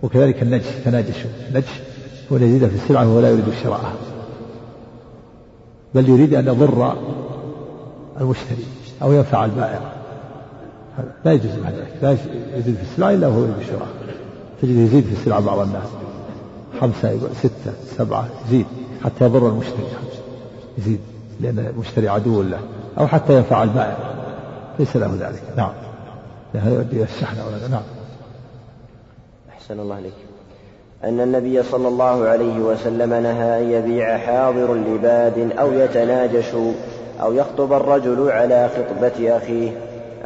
وكذلك النجش تناجشوا النجش هو يزيد في السلعة وهو لا يريد شراءها بل يريد أن يضر المشتري أو ينفع البائع. لا يجوز ذلك. لا يزيد في السلعة إلا وهو يريد الشراء تجد يزيد في السلعة بعض الناس. خمسة ستة سبعة يزيد. حتى يضر المشتري. يزيد. لأن المشتري عدو له. أو حتى ينفع البائع. ليس له ذلك. نعم. هذا يؤدي إلى الشحنة ولا نعم. أحسن الله عليك أن النبي صلى الله عليه وسلم نهى أن يبيع حاضر لباد أو يتناجش أو يخطب الرجل على خطبة أخيه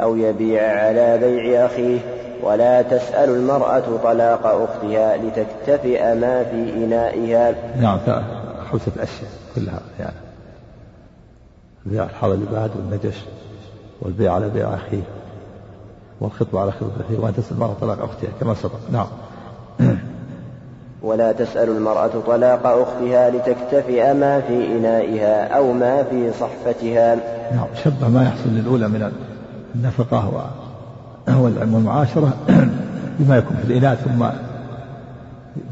أو يبيع على بيع أخيه. ولا تسأل المرأة طلاق أختها لتكتفئ ما في إنائها. نعم خمسة أشياء كلها يعني. البيع الحاضر لباد والنجش والبيع على بيع أخيه والخطبة على خطبة أخيه وأن تسأل المرأة طلاق أختها كما سبق. نعم. ولا تسأل المرأة طلاق أختها لتكتفئ ما في إنائها أو ما في صحفتها. نعم شبه ما يحصل للأولى من النفقة والمعاشرة بما يكون في الإناء ثم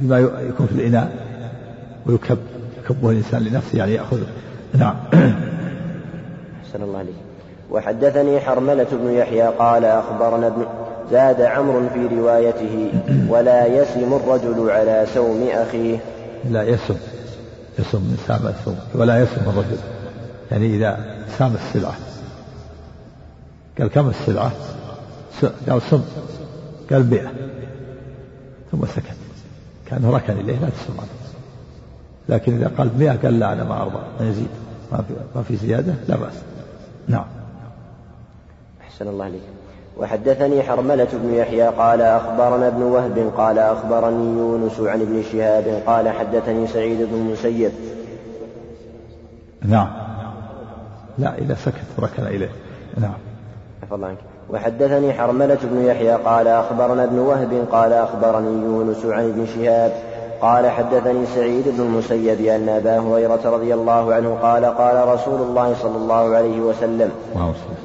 بما يكون في الإناء ويكب يكبه الإنسان لنفسه يعني يأخذ. نعم. أحسن الله عليك وحدثني حرملة بن يحيى قال أخبرنا ابن زاد عمرو في روايته ولا يسم الرجل على سوم أخيه. لا يسم يسم من سام الثوم ولا يسم الرجل. يعني إذا سام السلعة. قال كم السلعة؟ قال سم قال بيع ثم سكت. كأنه ركن إليه لا تسم لكن إذا قال مئة قال لا أنا ما أرضى ما يزيد. ما في, ما في زيادة لا بأس. نعم. أحسن الله عليك وحدثني حرملة بن يحيى قال أخبرنا ابن وهب قال أخبرني يونس عن ابن شهاب قال حدثني سعيد بن المسيب. نعم. لا إذا سكت ركن إليه. نعم. الله عنك. وحدثني حرملة بن يحيى قال أخبرنا ابن وهب قال أخبرني يونس عن ابن شهاب قال حدثني سعيد بن المسيب أن أبا هريرة رضي الله عنه قال قال رسول الله صلى الله عليه وسلم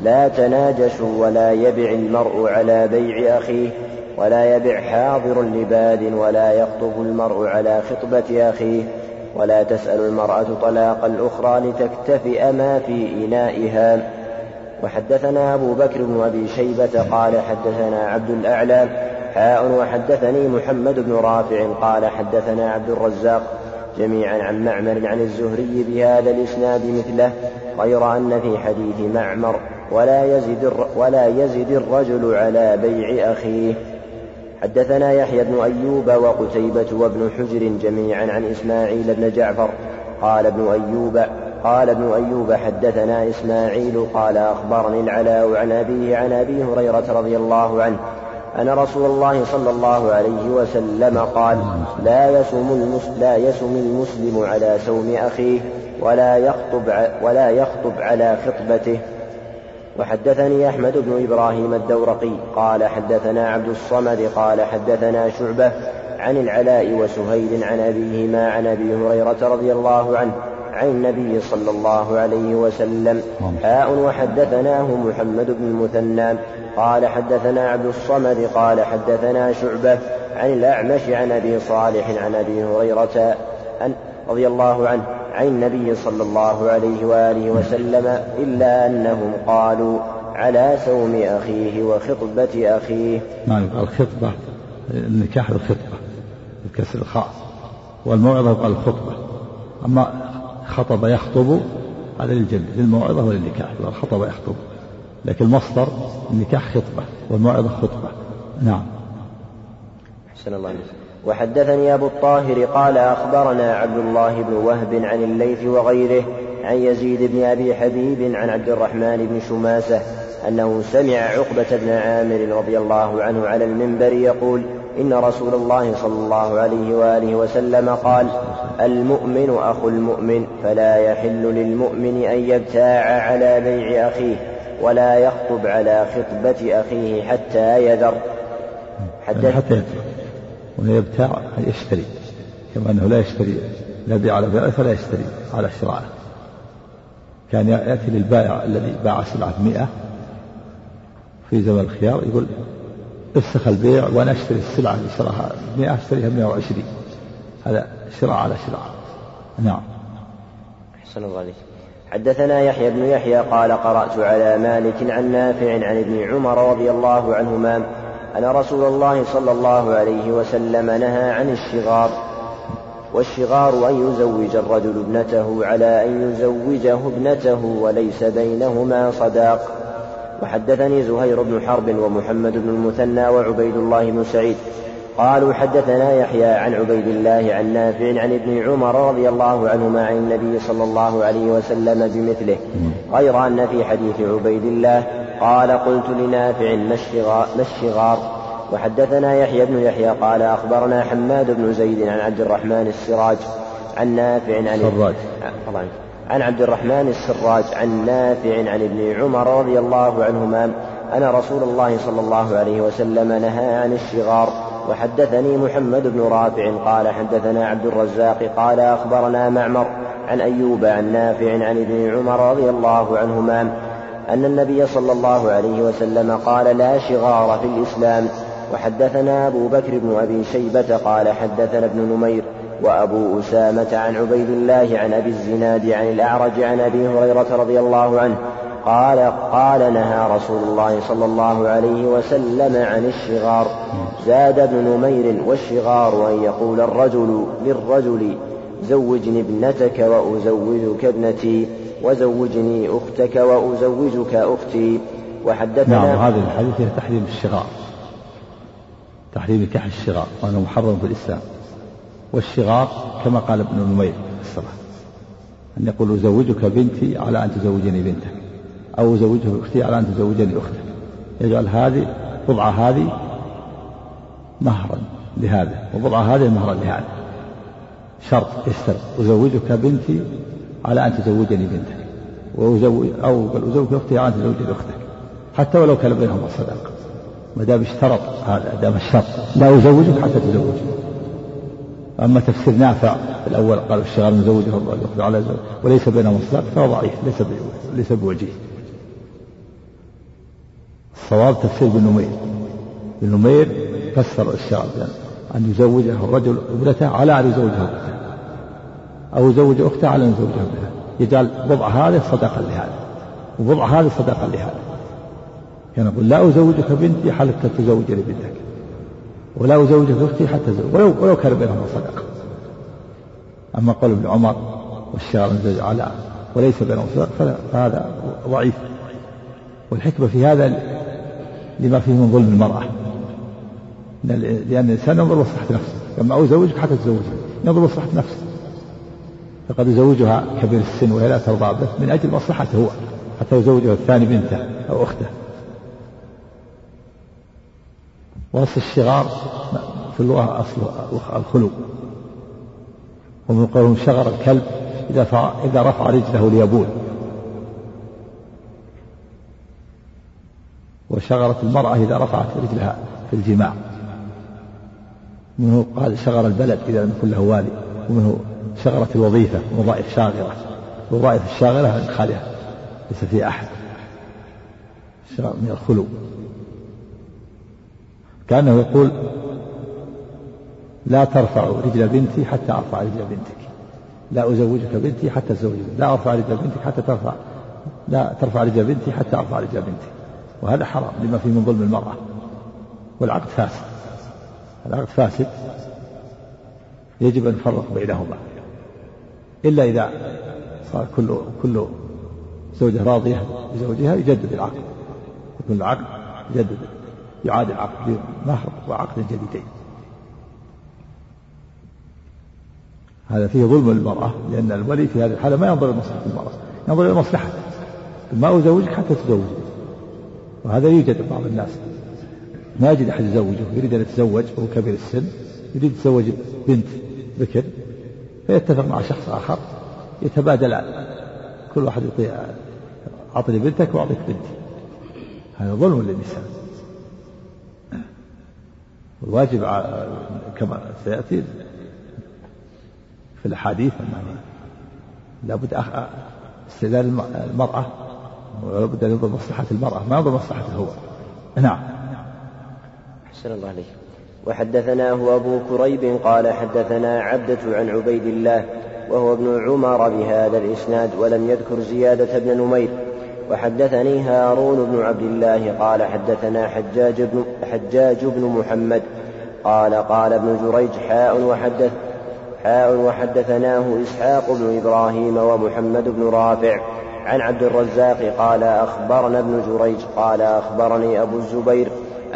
لا تناجشوا ولا يبع المرء على بيع أخيه ولا يبع حاضر لباد ولا يخطب المرء على خطبة أخيه ولا تسأل المرأة طلاق الأخرى لتكتفئ ما في إنائها. وحدثنا أبو بكر بن أبي شيبة قال حدثنا عبد الأعلى حاء وحدثني محمد بن رافع قال حدثنا عبد الرزاق جميعا عن معمر عن الزهري بهذا الإسناد مثله غير أن في حديث معمر ولا يزد ولا يزد الرجل على بيع أخيه. حدثنا يحيى بن أيوب وقتيبة وابن حجر جميعا عن إسماعيل بن جعفر قال ابن أيوب قال ابن أيوب حدثنا إسماعيل قال أخبرني العلاء عن أبيه عن أبي هريرة رضي الله عنه أن رسول الله صلى الله عليه وسلم قال لا يسم المسلم لا يسم المسلم على سوم أخيه ولا يخطب ولا يخطب على خطبته. وحدثني أحمد بن إبراهيم الدورقي قال حدثنا عبد الصمد قال حدثنا شعبة عن العلاء وسهيل عن أبيهما عن أبي هريرة رضي الله عنه عن النبي صلى الله عليه وسلم. حاء وحدثناه محمد بن المثنى. قال حدثنا عبد الصمد قال حدثنا شعبة عن الأعمش عن أبي صالح عن أبي هريرة أن رضي الله عنه عن النبي صلى الله عليه وآله وسلم إلا أنهم قالوا على سوم أخيه وخطبة أخيه. نعم الخطبة النكاح الخطبة بكسر الخاء والموعظة الخطبة. أما خطب يخطب هذا للجمع للموعظة وللنكاح خطب يخطب. لكن المصدر النكاح خطبة والموعظة خطبة. نعم. أحسن الله عليك وحدثني أبو الطاهر قال أخبرنا عبد الله بن وهب عن الليث وغيره عن يزيد بن أبي حبيب عن عبد الرحمن بن شماسة أنه سمع عقبة بن عامر رضي الله عنه على المنبر يقول إن رسول الله صلى الله عليه وآله وسلم قال المؤمن أخو المؤمن فلا يحل للمؤمن أن يبتاع على بيع أخيه. ولا يخطب على خطبة أخيه حتى يذر. حتى يذر. ولا يبتاع يشتري. كما أنه لا يشتري لا يبيع على بيعه فلا يشتري على شرائه كان يأتي للبائع الذي باع سلعة مئة في زمن الخيار يقول افسخ البيع وأنا أشتري السلعة اللي شراها 100 أشتريها 120 هذا شراء على شراء. نعم. أحسن الله عليك. حدثنا يحيى بن يحيى قال قرأت على مالك عن نافع عن ابن عمر رضي الله عنهما أن رسول الله صلى الله عليه وسلم نهى عن الشغار والشغار أن يزوج الرجل ابنته على أن يزوجه ابنته وليس بينهما صداق. وحدثني زهير بن حرب ومحمد بن المثنى وعبيد الله بن سعيد قالوا حدثنا يحيى عن عبيد الله عن نافع عن ابن عمر رضي الله عنهما عن النبي صلى الله عليه وسلم بمثله. غير أن في حديث عبيد الله قال قلت لنافع ما الشغار وحدثنا يحيى بن يحيى قال أخبرنا حماد بن زيد عن عبد الرحمن السراج عن نافع عن السراج عن عبد الرحمن السراج عن نافع عن ابن عمر رضي الله عنهما أن رسول الله صلى الله عليه وسلم نهى عن الشغار. وحدثني محمد بن رافع قال حدثنا عبد الرزاق قال أخبرنا معمر عن أيوب عن نافع عن ابن عمر رضي الله عنهما أن النبي صلى الله عليه وسلم قال لا شغار في الإسلام. وحدثنا أبو بكر بن أبي شيبة قال حدثنا ابن نمير وأبو أسامة عن عبيد الله عن أبي الزناد عن الأعرج عن أبي هريرة رضي الله عنه قال قال نهى رسول الله صلى الله عليه وسلم عن الشغار. زاد ابن نمير والشغار أن يقول الرجل للرجل زوجني ابنتك وأزوجك ابنتي وزوجني أختك وأزوجك أختي. وحدثنا نعم هذا الحديث فيه تحريم الشغار. تحريم كح الشغار وأنه محرم في الإسلام. والشغار كما قال ابن نمير الصلاة أن يقول أزوجك بنتي على أن تزوجني بنتك. أو أزوجك أختي على أن تزوجني أختك. يجعل هذه بضعة هذه مهرا لهذا وبضعة هذه مهرا لهذا. شرط يشترط. أزوجك بنتي على أن تزوجني بنتك. وأزوج أو أزوجك أختي على أن تزوجني أختك. حتى ولو كان بينهما صداقة. ما دام اشترط هذا دام الشرط. لا أزوجك حتى تزوجني. أما تفسير نافع الأول قال الشغال مزوجه الله على زوج وليس بينهم مصداق فهو ضعيف ليس ليس بوجيه. الصواب تفسير بن نمير. بن نمير فسر الشغال يعني أن يزوجه الرجل ابنته على أن يزوجها أخته أو يزوج أخته على أن يزوجها ابنته يجعل بضع هذا صدقا لهذا. وبضع هذا صدقا لهذا. كان يعني يقول لا أزوجك بنتي حتى تزوجني بنتك. ولا أزوجك أختي حتى زوج ولو, ولو كان بينهما صدقة أما قول ابن عمر والشعر زوج على وليس بينهما صدقة فهذا ضعيف. والحكمة في هذا لما فيه من ظلم المرأة. لأن الإنسان ينظر مصلحة نفسه. لما أزوجك حتى تزوجها ينظر مصلحة نفسه. فقد يزوجها كبير السن وهي لا ترضى به من أجل مصلحته هو. حتى يزوجها الثاني بنته أو أخته. وأصل الشغار في اللغة أصل الخلو. ومن قولهم شغر الكلب إذا إذا رفع رجله ليبول. وشغرت المرأة إذا رفعت رجلها في الجماع. منه قال شغر البلد إذا لم يكن له والي ومنه شغرت الوظيفة وظائف شاغرة. الوظائف الشاغرة خالية ليس فيها أحد. من الخلو. كأنه يقول لا ترفع رجل بنتي حتى أرفع رجل بنتك. لا أزوجك بنتي حتى تزوجك لا أرفع رجل بنتك حتى ترفع لا ترفع رجل بنتي حتى أرفع رجل بنتي وهذا حرام لما فيه من ظلم المرأة. والعقد فاسد. العقد فاسد. يجب أن نفرق بينهما. إلا إذا صار كل كل زوجة راضية بزوجها يجدد العقد. يكون العقد يجدد يعاد العقد بمهر وعقد جديدين. هذا فيه ظلم للمرأة لأن الولي في هذه الحالة ما ينظر لمصلحة المرأة. ينظر إلى مصلحته ما أزوجك حتى تزوجي وهذا يوجد بعض الناس. ما يجد أحد يزوجه يريد أن يتزوج وهو كبير السن يريد يتزوج بنت بكر فيتفق مع شخص آخر يتبادل كل واحد يعطي أعطني بنتك وأعطيك بنتي. هذا ظلم للنساء. الواجب كما سيأتي في الأحاديث أنه لابد استئذان المرأة ولابد أن ينظر مصلحة المرأة ما ينظر مصلحته هو نعم. أحسن الله عليك. وحدثناه أبو كريب قال حدثنا عبدة عن عبيد الله وهو ابن عمر بهذا الإسناد ولم يذكر زيادة بن نمير. وحدثني هارون بن عبد الله قال حدثنا حجاج بن حجاج بن محمد قال قال ابن جريج حاء وحدث حاء وحدثناه إسحاق بن إبراهيم ومحمد بن رافع. عن عبد الرزاق قال أخبرنا ابن جريج قال أخبرني أبو الزبير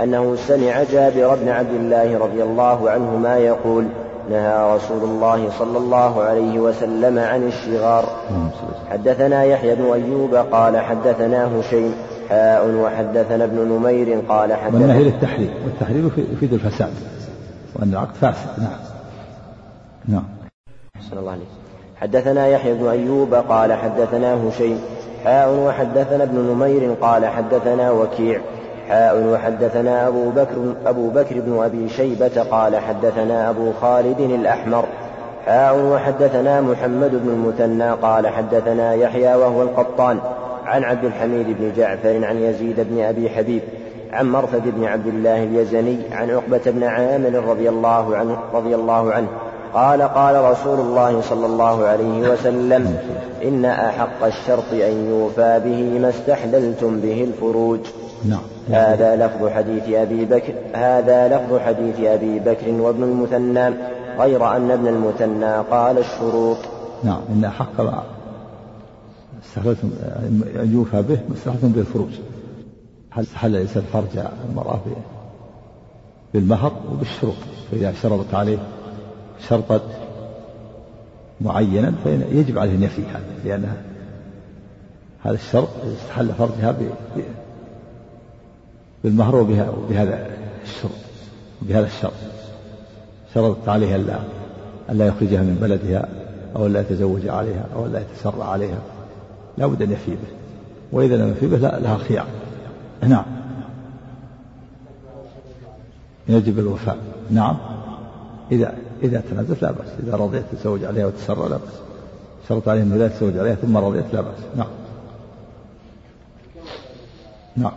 أنه سمع جابر بن عبد الله رضي الله عنهما يقول نهى رسول الله صلى الله عليه وسلم عن الشغار. حدثنا يحيى بن أيوب قال حدثنا هشيم حاء وحدثنا ابن نمير قال حدثنا والنهي للتحريم والتحريم يفيد الفساد وأن العقد فاسد. نعم. نعم. الله عليك حدثنا يحيى بن أيوب قال حدثنا هشيم حاء وحدثنا ابن نمير قال حدثنا وكيع حاء وحدثنا أبو بكر أبو بكر بن أبي شيبة قال حدثنا أبو خالد الأحمر حاء وحدثنا محمد بن المثنى قال حدثنا يحيى وهو القطان عن عبد الحميد بن جعفر عن يزيد بن أبي حبيب عن مرثد بن عبد الله اليزني عن عقبة بن عامر رضي الله عنه رضي الله عنه قال قال رسول الله صلى الله عليه وسلم إن أحق الشرط أن يوفى به ما استحللتم به الفروج. نعم. هذا لفظ حديث أبي بكر هذا لفظ حديث أبي بكر وابن المثنى غير أن ابن المثنى قال الشروط. نعم. إن أحق استحللتم أن يوفى به ما استحللتم به الفروج. هل حل الإنسان فرج المرأة بالمهر وبالشروط؟ فإذا شرطت عليه شرطا معينا فيجب عليه النفي هذا لأن هذا الشرط استحل فرجها بالمهر وبهذا الشرط بهذا الشرط. شرطت عليها ألا ألا يخرجها من بلدها أو ألا يتزوج عليها أو ألا يتسرع عليها. لا بد أن يفي به. وإذا لم يفي به لها خيار. نعم. يجب الوفاء. نعم. إذا إذا تنازلت لا بأس إذا رضيت تتزوج عليها وتسرع لا بأس. شرط عليه أنه لا يتزوج عليها ثم رضيت لا بأس. نعم. نعم.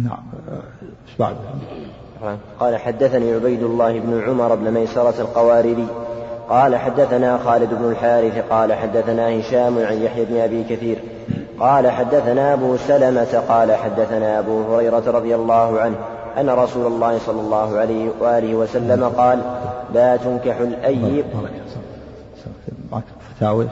نعم. إيش بعد؟ قال حدثني عبيد الله بن عمر بن ميسرة القواريري قال حدثنا خالد بن الحارث قال حدثنا هشام عن يحيى بن أبي كثير. قال حدثنا أبو سلمة قال حدثنا أبو هريرة رضي الله عنه. أن رسول الله صلى الله عليه وآله وسلم قال لا تنكح الأيب. فتاوي